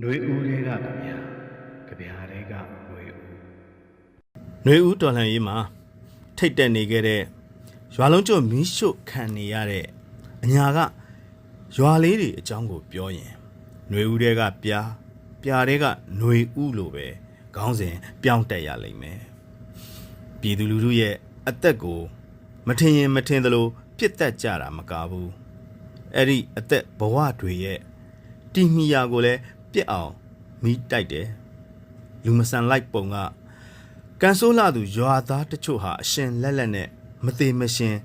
ຫນွေဦးတွေကကြဗျာကြဗျာတွေကຫນွေဦး ຫນွေဦးတော်လှန်ရေးမှာထိတ်တက်နေခဲ့တဲ့ရွာလုံးကျွတ်မီးရှို့ခံနေရတဲ့အညာကရွာလေးတွေအကြောင်းကိုပြောရင်ຫນွေဦးတွေကပြားပြားတွေကຫນွေဦးလို့ပဲခေါင်းစဉ်ပြောင်းတက်ရလိမ့်မယ်ပြည်သူလူထုရဲ့အသက်ကိုမထင်ရင်မထင်သလိုပြစ်တက်ကြတာမကဘူးအဲ့ဒီအသက်ဘဝတွေရဲ့တီမီယာကိုလည်း ပြစ်အောင်မီးတိုက်တယ်လူမဆန်လိုက်ပုံက ကန်ဆိုးလာသူရွာသားတချို့ဟာအရှင်လက်လက်နဲ့မသေးမရှင်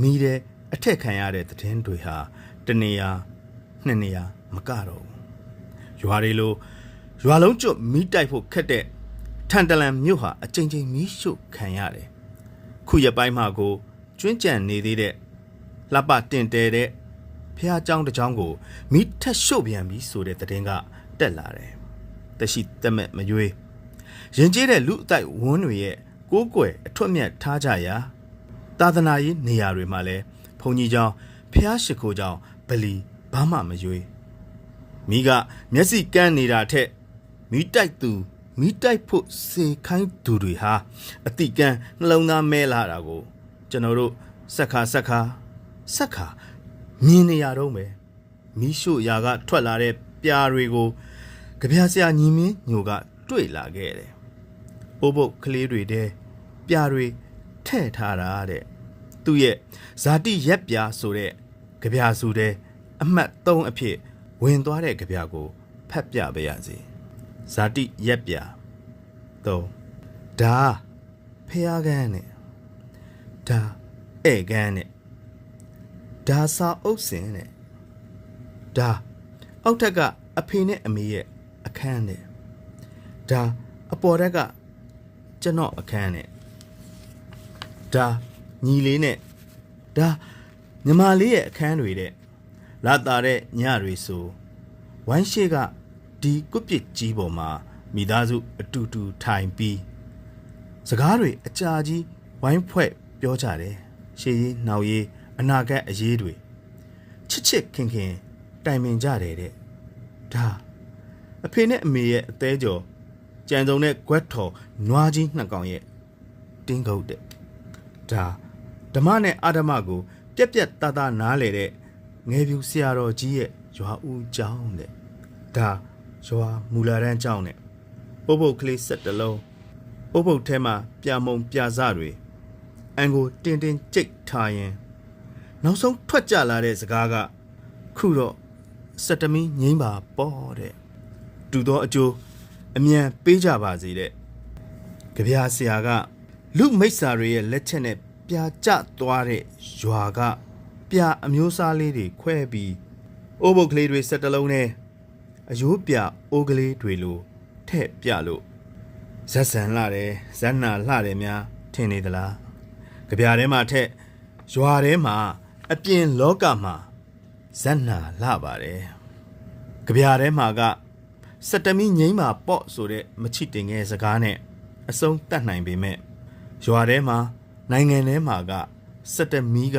မိတဲ့အထက်ခံရတဲ့သတင်းတွေဟာတနေရာနှစ်နေရာမကတော့ဘူးရွာတွေလိုရွာလုံးကျွတ်မိတိုက်ဖို့ခက်တဲ့ထန်တလန်မြို့ဟာအချိန်ချင်းမီးရှို့ခံရတယ်ခုရပိုင်းမှာကိုကျွင်းကြံနေသေးတဲ့လှပတင်တဲတဲ့ဖះเจ้าတစ်เจ้าကိုမိထက်ရှို့ပြန်ပြီဆိုတဲ့သတင်းက တက်လာတယ်။တရှိတမက်မရွေးရင်ကျေးတဲ့လူအတိုက်ဝန်းတွေရဲ့ကိုးကွယ်အထွတ်မြတ်ထားကြရာသာသနာရေးနေရာတွေမှာလည်းဘုံကြီးကြောင်ဖះရှိခိုးကြောင်ဗလီဘာမှမရွေးမိကမျက်စိကန်းနေတာထက်မိတိုက်သူမိတိုက်ဖို့စေခိုင်းသူတွေဟာအတိကန်းနှလုံးသားမဲလာတာကို ကျွန်တော်တို့ဆက်ခါဆက်ခါဆက်ခါမြင်နေရတော့မယ်မိရှုရာကထွက်လာတဲ့ပြာတွေကို ကြပြဆရာညီမင်းညိုကတွေ့လာခဲ့တယ်။အိုးဘုတ်ကလေးတွေတဲ့ပြားတွေထဲ့ထားတာတဲ့သူ့ရဲ့ဇာတိရက်ပြားဆိုတဲ့ကြပြစုတဲ့အမှတ်3အဖြစ်ဝင်သွားတဲ့ကြပြကိုဖတ်ပြပေးရစီ။ဇာတိရက်ပြား3ဒါဖះကန်းနဲ့ဒါဧကန်းနဲ့ဒါစာအုပ်စင်နဲ့ဒါအောက်ထက်ကအဖေနဲ့အမေရဲ့ အခန်းနဲ့ဒါအပေါ်ထက်ကကျွန်တော်အခန်းနဲ့ဒါညီလေးနဲ့ဒါညီမလေးရဲ့အခန်းတွေတဲ့လာတာတဲ့ညတွေဆိုဝိုင်းရှိကဒီကွပစ်ကြီးပေါ်မှာမိသားစုအတူတူထိုင်ပြီးစကားတွေအကြာကြီးဝိုင်းဖွဲ့ပြောကြတယ်ရှေးရေးနှောက်ရေးအနာဂတ်အရေးတွေချစ်ချစ်ခင်ခင်တိုင်ပင်ကြတယ်တဲ့ဒါ အဖေနဲ့အမေရဲ့အသေးကြော်ကြံစုံတဲ့ကွက်ထော်နွားကြီးနှစ်ကောင်ရဲ့တင်းကုတ်တဲ့ဒါဓမ္မနဲ့အာဓမ္မကို ပြက်ပြက်သားသားနားလေတဲ့ငယ်ပြူဆရာတော်ကြီးရဲ့ရွာဦးကျောင်းတဲ့ဒါရွာမူလာတန်းကျောင်းတဲ့ပုပ်ပုတ်ကလေးဆက်တလုံးပုပ်ပုတ်ထဲမှာပြမုံပြစတွေအန်ကိုတင်းတင်းကြိတ်ထားရင် နောက်ဆုံးထွက်ကြလာတဲ့စကားကခုတော့စက်တမီငိမ့်ပါပေါ့တဲ့ တူသောအကျိုးအမြန်ပေးကြပါစေတဲ့ကြပြာဆရာက လူမိစ္ဆာတွေရဲ့လက်ချက်နဲ့ပြာကျသွားတဲ့ရွာက ပြာအမျိုးသားလေးတွေခွဲပြီးအိုးဘုတ်ကလေးတွေစက်တလုံးနဲ့အယိုးပြအိုးကလေးတွေလိုထဲ့ပြလို့ဇက်ဆန်လှတယ်ဇက်နာလှတယ်များထင်နေသလားကြပြာထဲမှာထက်ရွာထဲမှာအပြင်လောကမှာဇက်နာလှပါတယ်ကြပြာထဲမှာက စက်တမီငိမ့်မှာပေါ့ဆိုတဲ့မချစ်တင်ငယ်စကားနဲ့အဆုံးတတ်နိုင်ပေမဲ့ရွာထဲမှာနိုင်ငံထဲမှာကစက်တမီက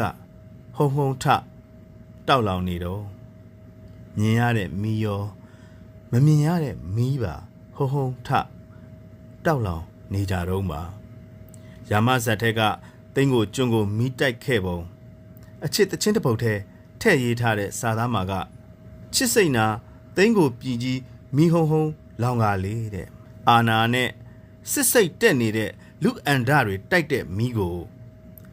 ဟုံဟုံထတောက်လောင်နေတော့မြင်ရတဲ့မီရောမမြင်ရတဲ့မီးပါဟုံဟုံထတောက်လောင်နေကြတော့ပါရာမဇတ်ထက်ကတင်းကိုကျွန်းကိုမီးတိုက်ခဲ့ပုံအချစ်တချင်းတစ်ပုတ်ထဲထဲ့ရေးထားတဲ့စာသားမှာကချစ်စိတ်နာတင်းကိုပြည်ကြီး မီဟုံဟုံလောင်ကားလေးတဲ့အာနာနဲ့စစ်စိတ်တက်နေတဲ့လူအန်ဒတွေတိုက်တဲ့မီးကို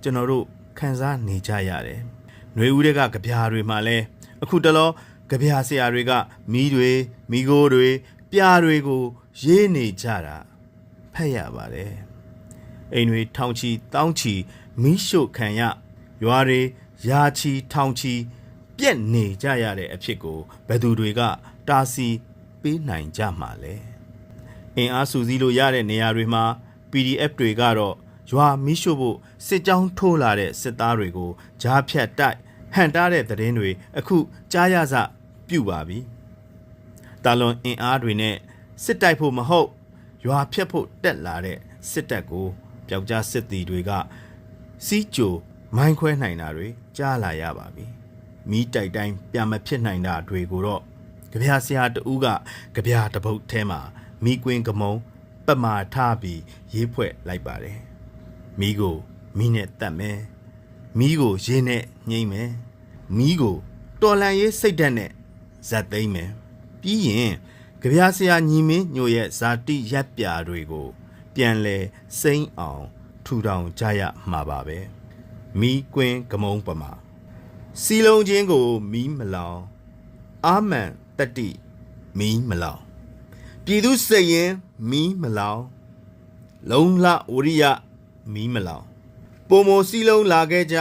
ကျွန်တော်တို့ခန်းစားနေကြရတယ်။ຫນွေဦးတွေကကြပြာတွေမှာလဲအခုတလောကြပြာဆရာတွေကမီးတွေမီးကိုတွေပြားတွေကိုရေးနေကြတာဖက်ရပါတယ်။အိမ်တွေထောင်ချီတောင်းချီမီးရှို့ခံရရွာတွေယာချီထောင်ချီပြက်နေကြရတဲ့အဖြစ်ကိုဘယ်သူတွေကတာစီ ပေးနိုင်ကြမှာလဲအင်အားစုစည်းလို့ရတဲ့နေရာတွေမှာ PDF တွေကတော့ရွာမီးရှို့ဖို့စစ်ကြောင်းထိုးလာတဲ့စစ်သားတွေကိုဂျားဖြတ်တိုက်ဟန်တားတဲ့သတင်းတွေအခုကြားရစပြုပါပြီတာလွန်အင်အားတွေနဲ့စစ်တိုက်ဖို့မဟုတ်ရွာဖြတ်ဖို့တက်လာတဲ့စစ်တပ်ကိုပျောက်ကြားစစ်သည်တွေကစီးကြိုမိုင်းခွဲနိုင်တာတွေကြားလာရပါပြီမီးတိုက်တိုင်းပြန်မဖြစ်နိုင်တာတွေကိုတော့ ကြပြာဆရာတူကကြပြာတပုတ်ထဲမှာမိကွင်းကမုံပမာထားပြီးရေးဖွဲ့လိုက်ပါတယ်မိကိုမိနဲ့တတ်မယ်မိကိုရင်းနဲ့ညှိမ့်မယ်မိကိုတော်လန်ရေးစိတ်ဓာတ်နဲ့ဇက်သိမ့်မယ်ပြီးရင်ကြပြာဆရာညီမင်းညို့ရဲ့ဇာတိရက်ပြာတွေကို ပြန်လဲစိမ့်အောင် ထူထောင်ကြရမှာပါပဲမိကွင်းကမုံပမာစီလုံးချင်းကိုမီးမလောင်အာမန် တတိမီးမလောင်ပြည်သူစိတ်ရင်မီးမလောင်လုံလဝရိယမီးမလောင်ပုံမစီလုံးလာခဲ့ကြ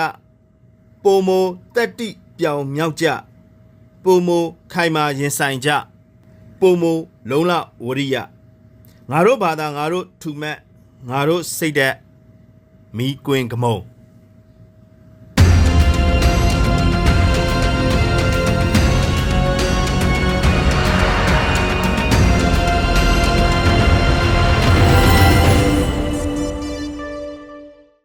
ပုံမတတိပြောင်မြောက်ကြပုံမခိုင်မာရင်ဆိုင်ကြပုံမလုံလဝရိယငါတို့ဘာသာငါတို့ထူမတ်ငါတို့စိတ်သက်မီးကွင်းကမုံ